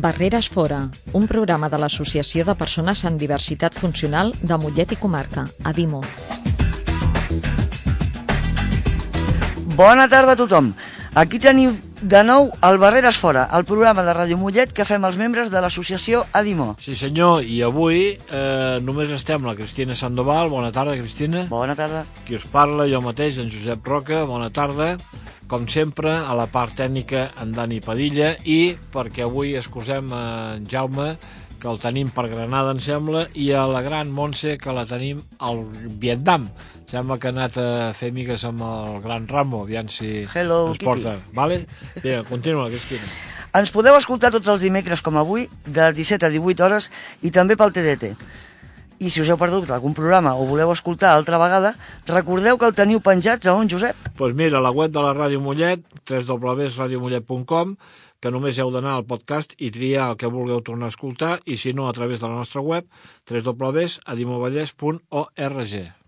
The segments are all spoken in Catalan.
Barreres Fora, un programa de l'Associació de Persones amb Diversitat Funcional de Mollet i Comarca, ADIMO. Bona tarda a tothom. Aquí teniu de nou el Barreres Fora, el programa de Ràdio Mollet que fem els membres de l'associació ADIMO. Sí senyor, i avui eh, només estem la Cristina Sandoval. Bona tarda, Cristina. Bona tarda. Qui us parla, jo mateix, en Josep Roca. Bona tarda. Com sempre, a la part tècnica, en Dani Padilla, i perquè avui excusem en Jaume, que el tenim per Granada, em sembla, i a la gran Montse, que la tenim al Vietnam. Sembla que ha anat a fer amigues amb el gran Rambo, aviam si Hello, Kitty. porta. Vale? Bé, continua, Cristina. Ens podeu escoltar tots els dimecres com avui, de 17 a 18 hores, i també pel TDT. I si us heu perdut algun programa o voleu escoltar altra vegada, recordeu que el teniu penjats a on, Josep? Doncs pues mira, la web de la Ràdio Mollet, www.radiomollet.com, que només heu d'anar al podcast i triar el que vulgueu tornar a escoltar, i si no, a través de la nostra web, www.adimovallès.org.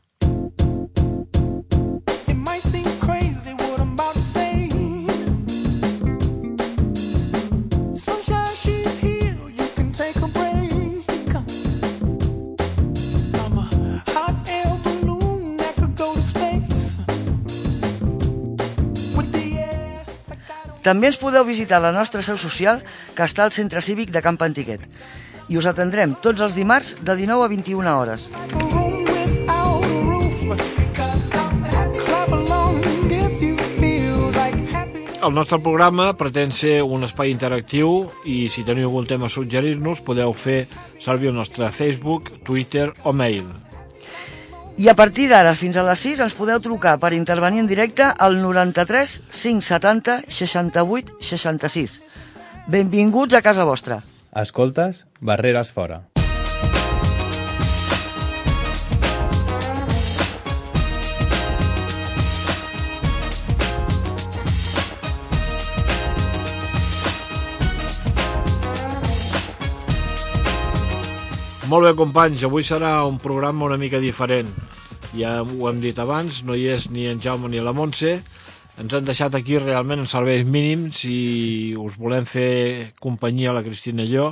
També ens podeu visitar la nostra seu social, que està al Centre Cívic de Camp Antiquet. I us atendrem tots els dimarts de 19 a 21 hores. El nostre programa pretén ser un espai interactiu i si teniu algun tema a suggerir-nos podeu fer servir el nostre Facebook, Twitter o mail. I a partir d'ara fins a les 6 ens podeu trucar per intervenir en directe al 93 570 68 66. Benvinguts a casa vostra. Escoltes Barreres Fora. Molt bé, companys, avui serà un programa una mica diferent. Ja ho hem dit abans, no hi és ni en Jaume ni la Montse. Ens han deixat aquí realment en serveis mínims i us volem fer companyia a la Cristina i jo.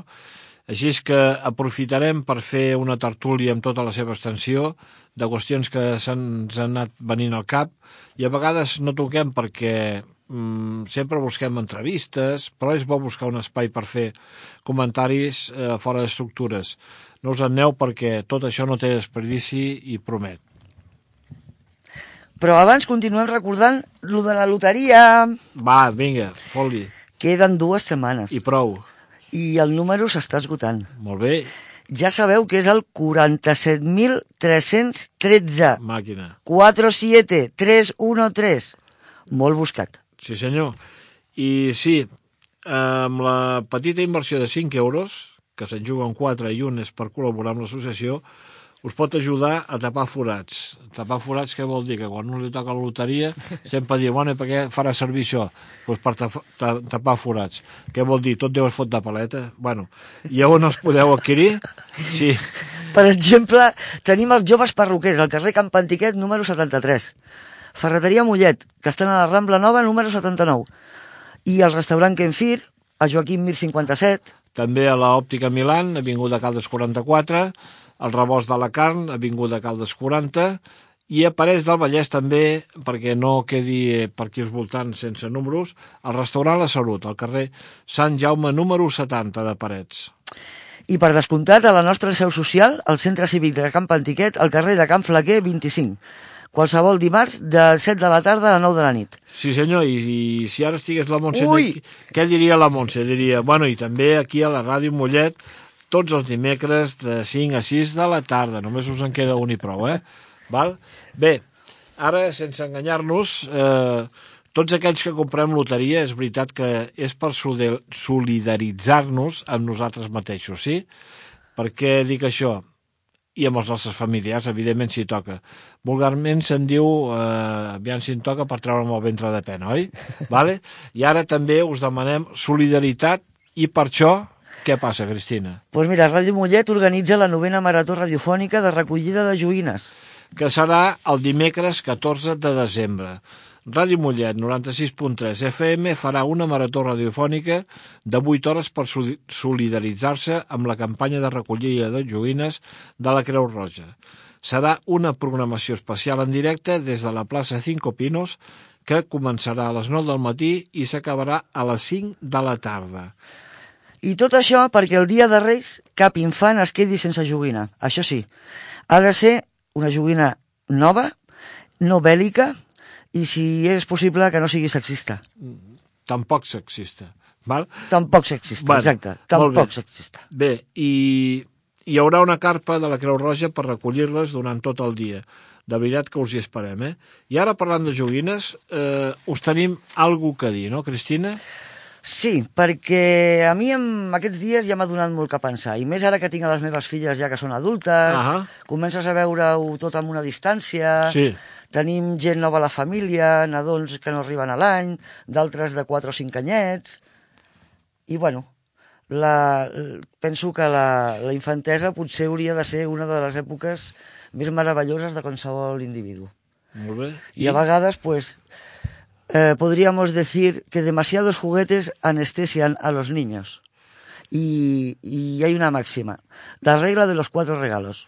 Així és que aprofitarem per fer una tertúlia amb tota la seva extensió de qüestions que s'han ens han anat venint al cap i a vegades no toquem perquè mm, sempre busquem entrevistes, però és bo buscar un espai per fer comentaris eh, fora d'estructures. No us aneu perquè tot això no té desperdici i promet. Però abans continuem recordant lo de la loteria. Va, vinga, fot-li. Queden dues setmanes I prou. i el número s'està esgotant. Molt bé, Ja sabeu que és el 47.313. màquina. 47313. Molt buscat. Sí, senyor. I sí, amb la petita inversió de 5 euros, que se'n juguen 4 i un és per col·laborar amb l'associació, us pot ajudar a tapar forats. Tapar forats què vol dir? Que quan un li toca la loteria sempre diu, bueno, per què farà servir això? Pues per tapar forats. Què vol dir? Tot deu es fot de paleta? Bueno, i on els podeu adquirir? Sí, Per exemple, tenim els joves perruquers al carrer Camp Antiquet número 73. Ferreteria Mollet, que estan a la Rambla Nova número 79. I el restaurant Kenfir, a Joaquim Mir 57. també a la Òptica Milan, Avinguda Caldes 44, el Rebost de la Carn, Avinguda Caldes 40, i a Parets del Vallès també, perquè no quedi per aquí als voltants sense números, el restaurant La Salut, al carrer Sant Jaume número 70 de Parets. I per descomptat, a la nostra seu social, al Centre Cívic de Camp Antiquet, al carrer de Camp Flaquer 25. Qualsevol dimarts de 7 de la tarda a 9 de la nit. Sí senyor, i, i si ara estigués la Montse Ui! què diria la Montse? Diria, bueno, i també aquí a la ràdio Mollet tots els dimecres de 5 a 6 de la tarda. Només us en queda un i prou, eh? Val? Bé, ara, sense enganyar-nos, eh, tots aquells que comprem loteria, és veritat que és per solidar- solidaritzar-nos amb nosaltres mateixos, sí? Per què dic això? i amb els nostres familiars, evidentment, si toca. Vulgarment se'n diu, eh, aviam si en toca, per treure'm el ventre de pena, oi? Vale? I ara també us demanem solidaritat i per això, què passa, Cristina? Doncs pues mira, Ràdio Mollet organitza la novena marató radiofònica de recollida de joguines. Que serà el dimecres 14 de desembre. Ràdio Mollet, 96.3 FM, farà una marató radiofònica de 8 hores per soli- solidaritzar-se amb la campanya de recollida de joguines de la Creu Roja. Serà una programació especial en directe des de la plaça Cinco Pinos que començarà a les 9 del matí i s'acabarà a les 5 de la tarda. I tot això perquè el dia de Reis cap infant es quedi sense joguina. Això sí, ha de ser una joguina nova, no bèl·lica, i si és possible que no sigui sexista. Tampoc sexista. Val? Tampoc sexista, Bueno, exacte. molt bé. Tampoc sexista. Bé, i hi haurà una carpa de la Creu Roja per recollir-les durant tot el dia. De veritat que us hi esperem, eh? I ara, parlant de joguines, eh, us tenim alguna que dir, no, Cristina? Sí, perquè a mi en aquests dies ja m'ha donat molt que pensar, i més ara que tinc a les meves filles ja que són adultes, Ahà. comences a veure-ho tot amb una distància, Sí. tenim gent nova a la família, nadons que no arriben a l'any, d'altres de 4 o 5 anyets, i bueno, la, penso que la, la infantesa potser hauria de ser una de les èpoques més meravelloses de qualsevol individu. Molt bé. Y a vagadas, pues, eh, podríamos decir que demasiados juguetes anestesian a los niños. Y, y hay una máxima, la regla de los cuatro regalos.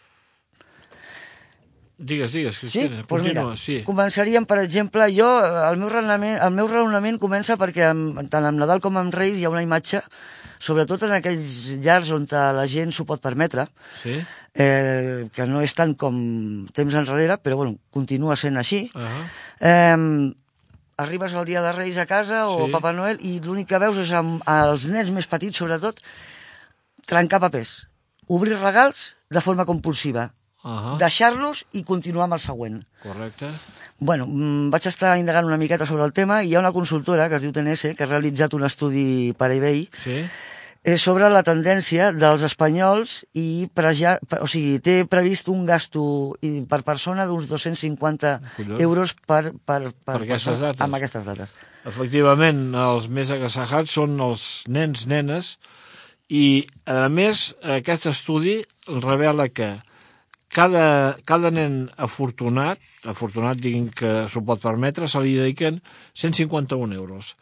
Digues, digues, Sí? Cristina. Pues mira, sí. començaríem, per exemple, jo, el meu raonament, el meu raonament comença perquè amb, tant amb Nadal com amb Reis hi ha una imatge, sobretot en aquells llars on la gent s'ho pot permetre, Sí? eh, que no és tant com temps enrere, però bueno, continua sent així. Uh -huh. Eh, arribes el dia de Reis a casa o Sí. Papa Noel i l'únic que veus és amb els nens més petits, sobretot, trencar papers, obrir regals de forma compulsiva, Uh -huh. deixar-los i continuar amb el següent. Correcte. Bueno, mm, vaig estar indagant una miqueta sobre el tema i hi ha una consultora que es diu TNS que ha realitzat un estudi per eBay Sí? Eh, sobre la tendència dels espanyols i preja, o sigui, té previst un gasto per persona d'uns 250 Collons. euros per, per, per, Per aquestes persona dates. amb aquestes dates. Efectivament, els més agassajats són els nens, nenes, i, a més, aquest estudi revela que cada, cada nen afortunat, afortunat diguin que s'ho pot permetre, se li dediquen 151 euros.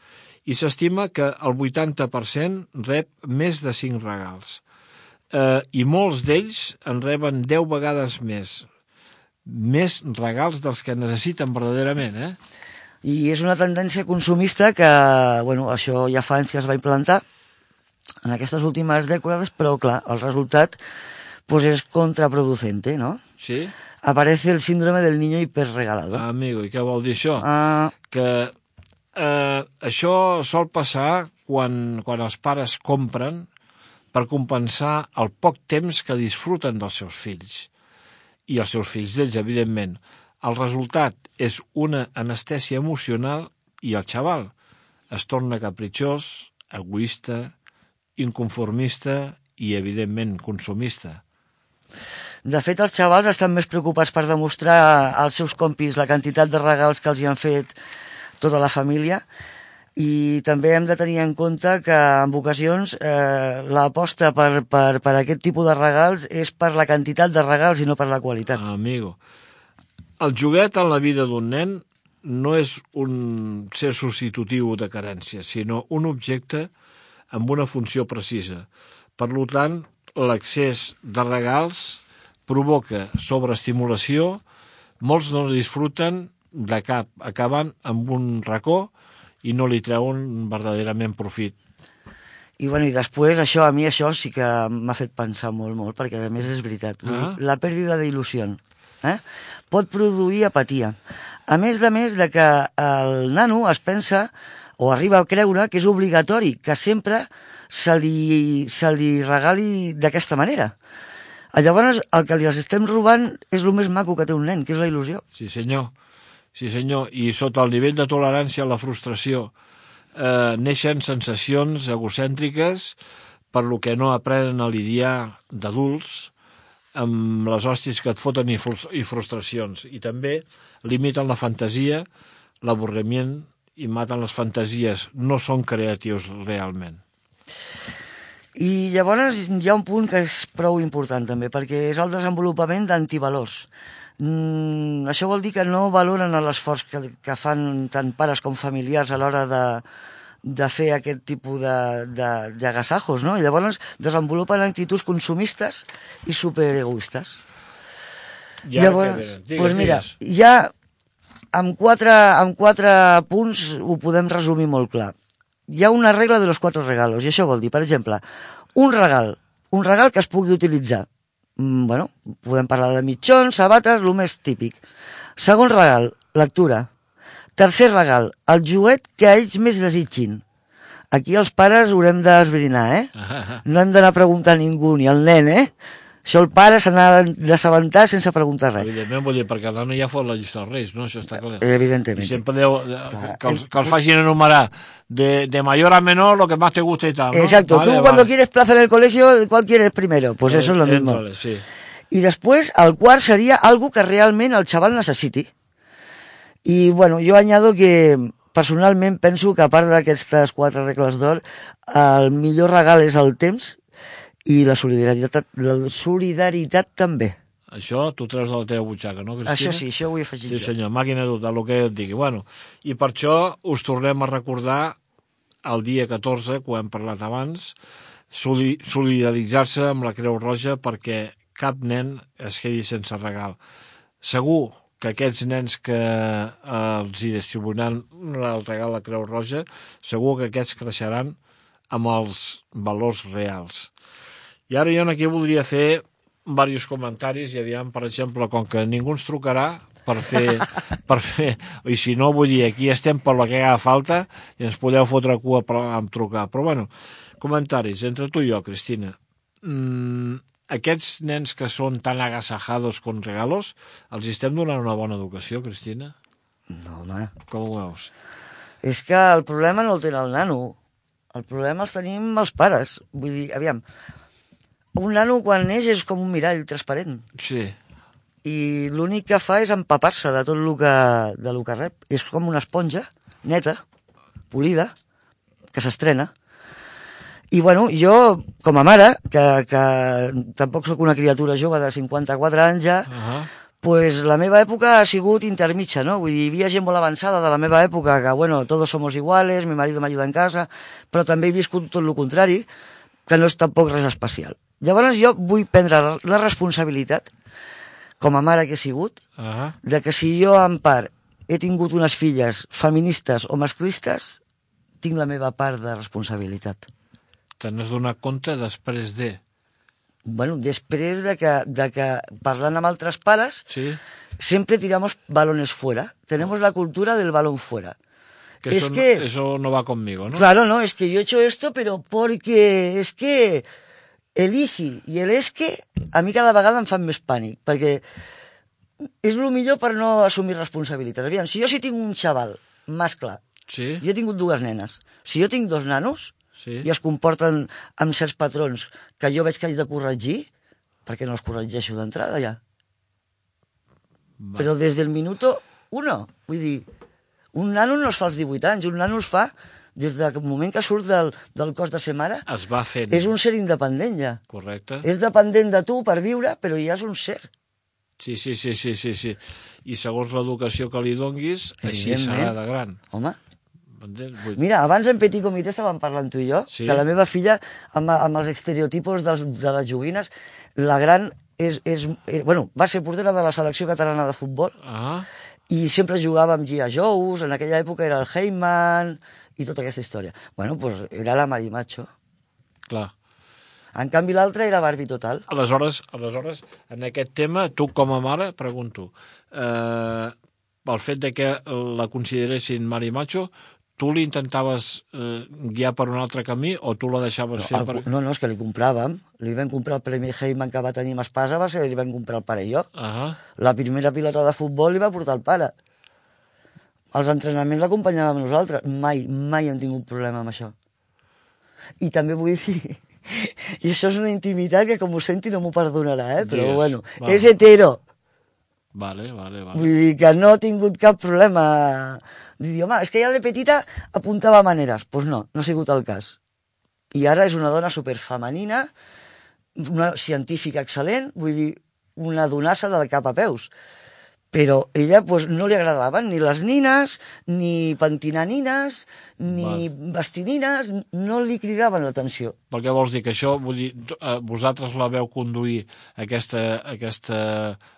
I s'estima que el 80% rep més de 5 regals. Eh, I molts d'ells en reben 10 vegades més. Més regals dels que necessiten verdaderament, eh? I és una tendència consumista que, bueno, això ja fa anys que es va implantar en aquestes últimes dècades, però, clar, el resultat pues, és contraproducente, ¿no? Sí? Aparece el síndrome del niño hiperregalado. Amigo, i què vol dir això? Ah, Que eh, això sol passar quan, quan els pares compren per compensar el poc temps que disfruten dels seus fills. I els seus fills d'ells, evidentment. El resultat és una anestèsia emocional i el xaval es torna capritxós, egoista, inconformista i, evidentment, consumista. de fet, els xavals estan més preocupats per demostrar als seus compis la quantitat de regals que els hi han fet tota la família i també hem de tenir en compte que en ocasions eh, l'aposta per, per, per aquest tipus de regals és per la quantitat de regals i no per la qualitat. Amigo, el joguet en la vida d'un nen no és un ser substitutiu de carència, sinó un objecte amb una funció precisa. Per tant, l'accés de regals provoca sobreestimulació, molts no disfruten de cap, acaben amb un racó i no li treuen verdaderament profit. I, bueno, i després, això, a mi això sí que m'ha fet pensar molt, molt, perquè a més és veritat. Ah. La pèrdua d'il·lusió eh? pot produir apatia. A més de més de que el nano es pensa o arriba a creure que és obligatori que sempre se li, se li regali d'aquesta manera. Llavors, el que li els estem robant és el més maco que té un nen, que és la il·lusió. Sí, senyor. Sí, senyor. I sota el nivell de tolerància a la frustració eh, neixen sensacions egocèntriques per lo que no aprenen a lidiar d'adults amb les hòsties que et foten i, i frustracions. I també limiten la fantasia, l'avorriment i maten les fantasies. No són creatius realment. I llavors hi ha un punt que és prou important també, perquè és el desenvolupament d'antivalors. Mm, això vol dir que no valoren l'esforç que, que fan tant pares com familiars a l'hora de, de fer aquest tipus de, de, d'agasajos, no? I llavors desenvolupen actituds consumistes i superegoistes. I llavors? Digues, pues mira, digues. ja amb quatre, amb quatre punts ho podem resumir molt clar. Hi ha una regla de los cuatro regalos, i això vol dir, per exemple, un regal, un regal que es pugui utilitzar. Mm, bueno, podem parlar de mitjons, sabates, el més típic. Segon regal, lectura. Tercer regal, el joguet que ells més desitgin. Aquí els pares haurem d'esbrinar, eh? No hem d'anar a preguntar a ningú, ni al nen, eh? Això el pare se n'ha d'assabentar sense preguntar res. Evidentment, vull dir, perquè el nano ja fot la llista dels reis, no? Això està clar. Evidentemente. Y siempre debo, de- que, os, que os facin enumerar de, de mayor a menor lo que más te guste y tal. ¿no? Exacto, Vale, tú cuando vale. quieres plaza en el colegio, ¿cuál quieres primero? Pues eso es lo Eh, mismo. éntrale, sí. I després, el quart seria algo que realment el xaval necessiti. I, bueno, jo añado que personalment penso que a part d'aquestes quatre regles d'or, el millor regal és el temps i la solidaritat, la solidaritat també. Això t'ho treus de la teva butxaca, no, Cristina? Això sí, això ho he afegit Sí, jo. senyor, màquina de el que et digui. Bueno, I per això us tornem a recordar el dia 14, que ho hem parlat abans, soli solidaritzar-se amb la Creu Roja perquè cap nen es quedi sense regal. Segur que aquests nens que eh, els hi distribuiran el regal a la Creu Roja, segur que aquests creixeran amb els valors reals. I ara jo aquí voldria fer diversos comentaris i aviam, per exemple, com que ningú ens trucarà per fer, per fer i si no, vull dir, aquí estem per la que haga falta i ens podeu fotre cua per, amb trucar. Però bueno, comentaris, entre tu i jo, Cristina. Mm, aquests nens que són tan agasajados con regalos, els estem donant una bona educació, Cristina? No, home. Com ho veus? És que el problema no el té el nano. El problema els tenim els pares. Vull dir, aviam, un nano quan neix és com un mirall transparent. Sí, i l'únic que fa és empapar-se de tot el que, de lo que rep. És com una esponja neta, polida, que s'estrena. I, bueno, jo, com a mare, que, que tampoc sóc una criatura jove de 54 anys ja, uh -huh. pues la meva època ha sigut intermitja, no? Vull dir, hi havia gent molt avançada de la meva època que, bueno, todos somos iguales, mi marido m'ajuda en casa, però també he viscut tot el contrari, que no és tampoc res especial. Llavors jo vull prendre la- responsabilitat, com a mare que he sigut, Uh -huh. de que si jo, en part, he tingut unes filles feministes o masclistes, tinc la meva part de responsabilitat. Te n'has donat compte després de... Bueno, després de que, de que parlant amb altres pares, Sí? siempre tiramos balones fuera. Tenemos la cultura del balón fuera. Que Es eso, que- eso no va conmigo, ¿no? Claro, no, es que yo he hecho esto, pero porque es que el i el a mi cada vegada em fan més pànic, perquè és el millor per no assumir responsabilitats. Aviam, si jo sí tinc un xaval mascle, Sí? jo he tingut dues nenes, si jo tinc dos nanos Sí? i es comporten amb certs patrons que jo veig que haig de corregir, perquè no els corregeixo d'entrada ja. Va. Però des del minuto uno, vull dir, un nano no es fa als 18 anys, un nano es fa des del moment que surt del, del cos de ser mare, Es va fent. és un ser independent ja. Correcte. És dependent de tu per viure, però ja és un ser. Sí, sí, sí, sí, sí, sí. I segons l'educació que li donguis, així serà de gran. Home? Vull... mira, abans en Petit Comitè estàvem parlant tu i jo, Sí. que la meva filla, amb, amb els estereotipos dels, de les joguines, la gran és, és, és, bueno, va ser portera de la selecció catalana de futbol Ah, i sempre jugava amb Gia Joes, en aquella època era el Heyman i tota aquesta història. Bueno, pues era la Marimacho. clar. En canvi l'altra era Barbie total. Aleshores, aleshores, en aquest tema, tu com a mare, pregunto, eh, pel fet de que la consideressin mari macho, tu li intentaves eh, guiar per un altre camí o tu la deixaves fer El, per... no, no, és que li compràvem. Li vam comprar el Premi Heyman que va tenir amb Espasa, va ser que li vam comprar el pare i jo. Ah, La primera pilota de futbol li va portar el pare. Els entrenaments l'acompanyàvem nosaltres. Mai, mai hem tingut problema amb això. I també vull dir... I això és una intimitat que com ho senti no m'ho perdonarà, eh? Però Digues, bueno, va. és hetero. Vale, vale, vale. Vull dir que no ha tingut cap problema. Dir, home, és que ja de petita apuntava maneres. Doncs pues no, no ha sigut el cas. I ara és una dona superfemenina, una científica excel·lent, vull dir, una donassa del cap a peus. Però ella pues, no li agradaven ni les nines, ni pentinar nines, ni vestir nines, no li cridaven l'atenció. Per què vols dir que això, vull dir, eh, vosaltres la veu conduir aquesta, aquesta,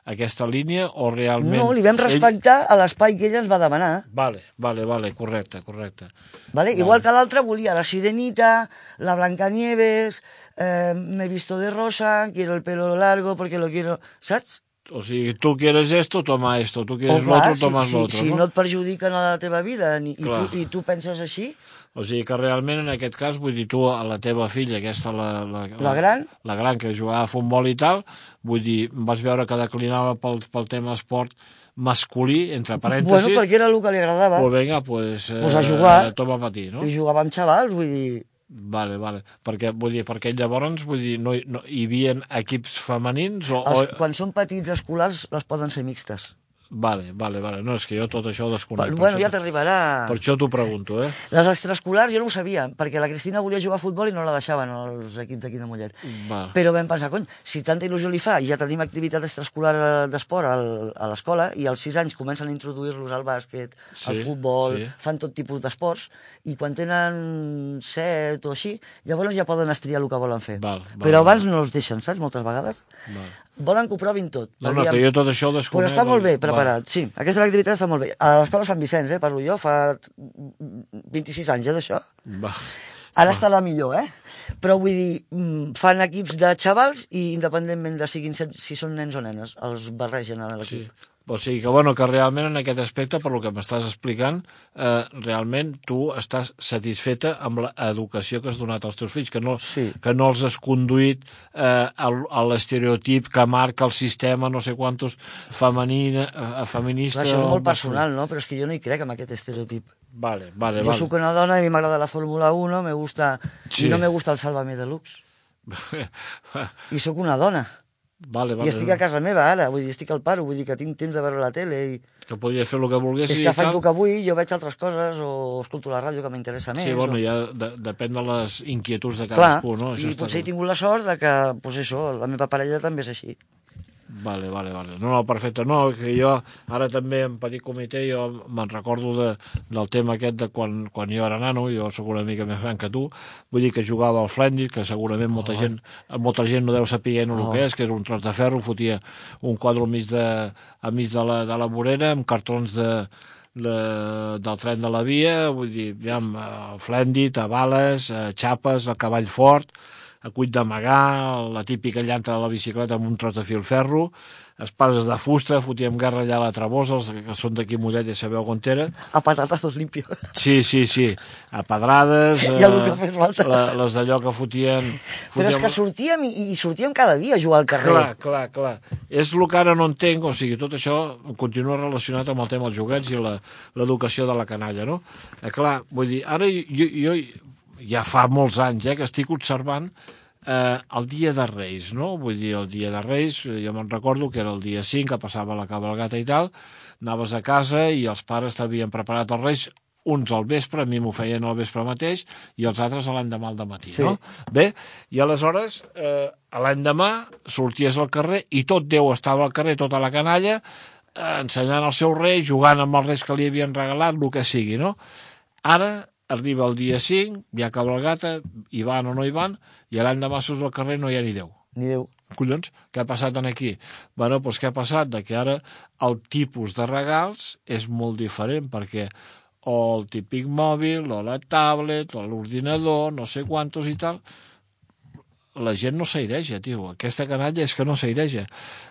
aquesta línia o realment... No, li vam respectar a l'espai que ella ens va demanar. Vale, vale, vale, correcte, correcte. ¿Vale? Igual que l'altre volia la sirenita, la Blancanieves, eh, me visto de rosa, quiero el pelo largo porque lo quiero... Saps? O sigui, tu quieres esto, toma esto, tu quieres lo otro, si, tomas si, lo otro, si no? no et perjudiquen a la teva vida ni, i, tu, i tu penses així, O sigui que realment en aquest cas, vull dir, tu a la teva filla, aquesta, la, la, La gran? la gran que jugava a futbol i tal, vull dir, vas veure que declinava pel, pel tema esport masculí, entre parèntesis, bueno, perquè era el que li agradava. pues vinga, pues, eh, Pues a jugar. toma pa ti, no? I jugava amb xavals, vull dir... Vale, vale. Perquè, vull dir, perquè llavors, vull dir, no, hi- no, hi havia equips femenins o... Els, o... quan són petits escolars, les poden ser mixtes. Vale, vale, vale. No, és que jo tot això ho desconec. bueno, per ja t'arribarà... Per això t'ho pregunto, eh? Les extraescolars jo no ho sabia, perquè la Cristina volia jugar a futbol i no la deixaven els equips d'aquí de Mollet. Va. Però vam pensar, cony, si tanta il·lusió li fa i ja tenim activitat extraescolar eh, d'esport al- a l'escola i als 6 anys comencen a introduir-los al bàsquet, al Sí, futbol, sí. fan tot tipus d'esports i quan tenen 7 o així, llavors ja poden estriar el que volen fer. Val, val, Però val. abans no els deixen, saps, moltes vegades? Val. Volen que ho provin tot. No, no, que jo tot això ho desconec. Pues està molt bé Va. preparat, sí. Aquesta activitat està molt bé. A l'escola Sant Vicenç, eh, parlo jo, fa 26 anys eh, d'això. Va. Ara està la millor, eh? Però vull dir, mm, fan equips de xavals i independentment de siguin, si són nens o nenes, els barregen a Sí. O sigui que, bueno, que realment en aquest aspecte, per lo que m'estàs explicant, eh, realment tu estàs satisfeta amb l'educació que has donat als teus fills, que no, Sí. que no els has conduït eh, al- a l'estereotip que marca el sistema, no sé quantos, femenina, eh, feminista... Clar, això és molt personal, no? Però és que jo no hi crec en aquest estereotip. Vale, vale, jo vale. sóc una dona i a mi m'agrada la Fórmula 1, me gusta... Sí. I no me gusta el Sálvame Deluxe. I sóc una dona. Vale, vale. I estic a casa meva ara, vull dir, estic al paro, vull dir que tinc temps de veure la tele i... Que podries fer el que volguessis És i que faig el que vull, jo veig altres coses o escolto la ràdio que m'interessa més. Sí, bueno, o... ja de, depèn de les inquietuds de Clar, cadascú, no? i està potser he clar. tingut la sort de que, pues això, la meva parella també és així. Vale, vale, vale. No, no, perfecte. No, que jo ara també en petit comitè jo me'n recordo de, del tema aquest de quan, quan jo era nano, jo sóc una mica més gran que tu, vull dir que jugava al Flendit, que segurament molta, gent, molta gent no deu saber no el que és, que és un tros de ferro, fotia un quadre al mig de, al mig de la, de la vorera amb cartons de, de, del tren de la via, vull dir, ja amb Flendit, a bales, a xapes, a cavall fort, a cuit d'amagar, la típica llanta de la bicicleta amb un tros de fil ferro, espases de fusta, fotíem guerra allà a la Trabosa, els que són d'aquí a Mollet ja sabeu on era. A patatazos limpios. Sí, sí, sí, a pedrades, Ja el eh, la, les d'allò que fotien... Però és que sortíem i, i sortíem cada dia a jugar al carrer. Clar, clar, clar. És el que ara no entenc, o sigui, tot això continua relacionat amb el tema dels joguets i la- l'educació de la canalla, no? Eh, clar, vull dir, ara jo, jo ja fa molts anys eh, que estic observant eh, el dia de Reis, no? Vull dir, el dia de Reis, eh, jo me'n recordo que era el dia 5, que passava la cabalgata i tal, anaves a casa i els pares t'havien preparat els Reis, uns al vespre, a mi m'ho feien al vespre mateix, i els altres a l'endemà al matí, Sí. no? Bé, i aleshores, eh, l'endemà sorties al carrer i tot Déu estava al carrer, tota la canalla, eh, ensenyant el seu rei, jugant amb els reis que li havien regalat, el que sigui, no? Ara arriba el dia 5, hi ha cabalgata, hi van o no hi van, i l'endemà surts al carrer no hi ha ni Déu. Ni Déu. Collons, què ha passat en aquí? bueno, doncs què ha passat? De que ara el tipus de regals és molt diferent, perquè o el típic mòbil, o la tablet, o l'ordinador, no sé quantos i tal, la gent no s'aireja, tio. Aquesta canalla és que no s'aireja.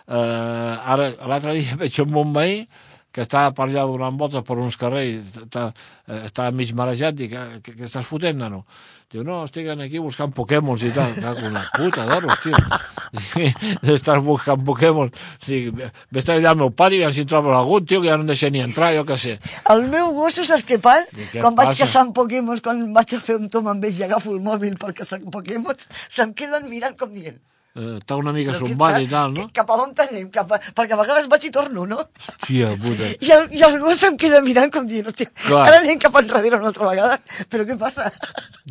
Uh, ara, l'altre dia veig un bon veí que està per allà donant voltes per uns carrers, està, eh, mig marejat, dic, "Ah, què, què estàs fotent, nano? Diu, no, estic aquí buscant Pokémons i tal. Cago en la puta d'oros, tio. Estàs buscant Pokémons. Dic, vés allà al meu pati i si trobes algun, tio, que ja no em deixa ni entrar, jo què sé. El meu gossos, saps què? I què Quan vaig passa? caçant Pokémons, quan vaig a fer un tom amb ells i agafo el mòbil per caçar Pokémons, se'm queden mirant com dient... Eh, està una mica "Però què sombat i tal, no? Cap a on anem? Cap a... Perquè a vegades vaig i torno, no? Tia puta. I el, i el gos se'm queda mirant com dient, hòstia, Clar. ara anem cap enrere una altra vegada, però què passa?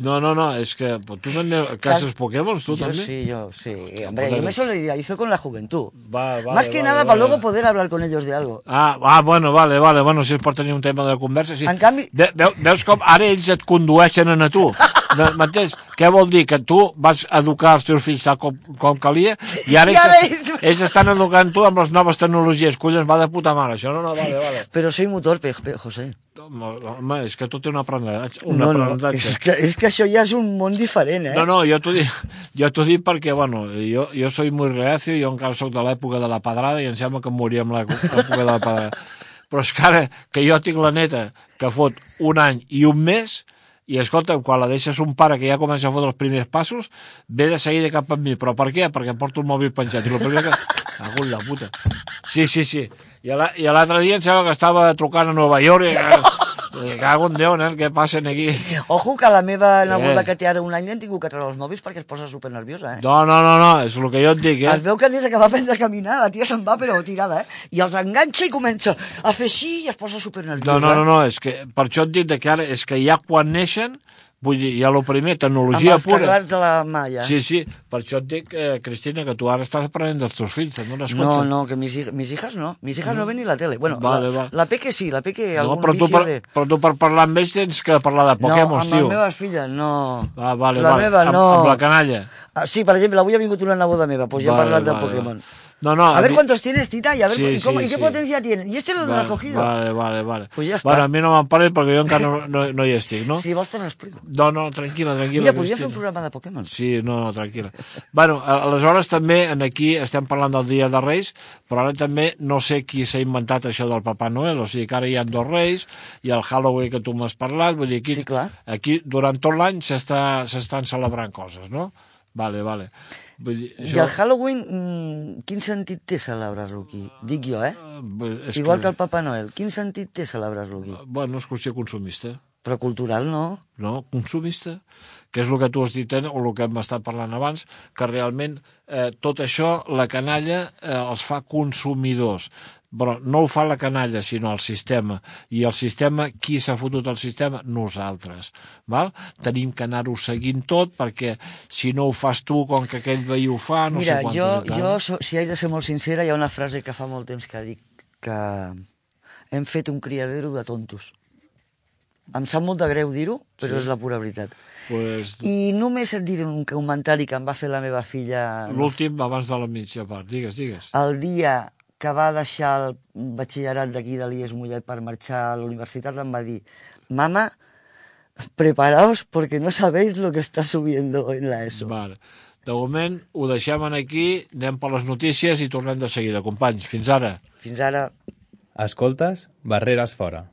No, no, no, és que tu també caces Pokémons, tu yo també? sí, yo sí. Hombre, yo me solidarizo con la juventud. Va, vale, Más que vale, nada vale. para luego poder hablar con ellos de algo. Ah, ah, bueno, vale, vale, bueno, si és per tenir un tema de conversa, sí. En canvi- Ve, veu, veus com ara ells et condueixen a tu. No, M'entens? Què vol dir? Que tu vas educar els teus fills tal com, com calia i ara, I ara ells, ells- ells estan educant tu amb les noves tecnologies. Collons, va de puta mare, això. No, no, vale, vale. Pero soy muy torpe, pe- José. Home, és que tot té un aprenentatge. Un No, no, és que, és que això ja és un món diferent, eh? No, no, jo t'ho dic, jo t'ho dic perquè, bueno, jo, jo soy muy reacio, jo encara sóc de l'època de la pedrada i em sembla que em moria amb l'època de la pedrada. Però és que ara que jo tinc la neta que fot un any i un mes, i escolta'm, quan la deixes un pare que ja comença a fotre els primers passos, ve de seguida cap a mi. Però per què? Perquè em porto el mòbil penjat. I el primer que... En la puta. Sí, sí, sí. I l'altre dia em sembla que estava trucant a Nova York i... i cago en Déu, nen, què passen aquí? Ojo que la meva neboda Eh. que té ara un any han tingut que treure els mòbils perquè es posa super nerviosa, eh? No, no, no, no, és el que jo et dic, eh? Es veu que des que va aprendre a caminar la tia se'n va però tirada, eh? I els enganxa i comença a fer així i es posa super nerviosa. No, no, no, no, és que per això et dic que ara és que ja quan neixen, vull dir, ja el primer, Amb tecnologia els pura. caglars de la malla. Sí, sí, per això et dic, eh, Cristina, que tu ara estàs aprenent dels teus fills, te'n dones No, compte? no, que mis, mis hijas no. Mis hijas no ven ni la tele. Bueno, Vale, la, vale. la Peque sí, la Peque no algun però, tu per, de... però tu per parlar amb ells tens que parlar de Pokémons, no, amb tio. les meves filles no. Ah, vale, la vale. meva amb, no. amb la canalla. Ah, sí, per exemple, avui ha vingut una neboda meva, ja Vale, he parlat de vale, Pokémon. vale. No, no, a ver mi- cuántos tienes, Tita, y a ver Sí, y, cómo- sí, y qué sí. potencia tienen. ¿Y este lo Vale, has cogido? Vale, vale, vale. Pues ja està. Bueno, a mi no me'n parli perquè jo encara no, no, no hi estic, no? Si vols te l'explico. No, no, tranquil·la, tranquil·la. Mira, podria fer un programa de Pokémon. Sí, no, no, tranquil·la. bueno, a- aleshores també en aquí estem parlant del Dia de Reis, però ara també no sé qui s'ha inventat això del Papa Noel, o sigui que ara hi ha dos Reis, i el Halloween que tu m'has parlat, vull dir, aquí, Sí, clar. aquí durant tot l'any s'estan celebrant coses, no? Vale, vale. Vull dir, I el Halloween, mm, quin sentit té celebrar-lo aquí? Dic jo, eh? eh, és Igual que el Papa Noel. Quin sentit té celebrar-lo aquí? Bueno, és qüestió consumista. Però cultural no. no? consumista, que és el que tu has dit eh, o el que hem estat parlant abans, que realment eh, tot això, la canalla eh, els fa consumidors però no ho fa la canalla, sinó el sistema. I el sistema, qui s'ha fotut el sistema? Nosaltres. Val? Tenim que anar-ho seguint tot, perquè si no ho fas tu, com que aquell veí ho fa, no Mira, sé quantos jo, i tal. jo, so- si haig de ser molt sincera, hi ha una frase que fa molt temps que dic que hem fet un criadero de tontos. Em sap molt de greu dir-ho, però Sí. és la pura veritat. Pues, I només et diré un comentari que em va fer la meva filla L'últim, abans de la mitja part. Digues, digues. el dia que va deixar el batxillerat d'aquí de l'IES Mollet per marxar a la universitat em va dir «Mama, preparaos porque no sabéis lo que está subiendo en la ESO». Vale. De moment ho deixem en aquí, anem per les notícies i tornem de seguida. Companys, fins ara. Fins ara. Escoltes Barreres fora.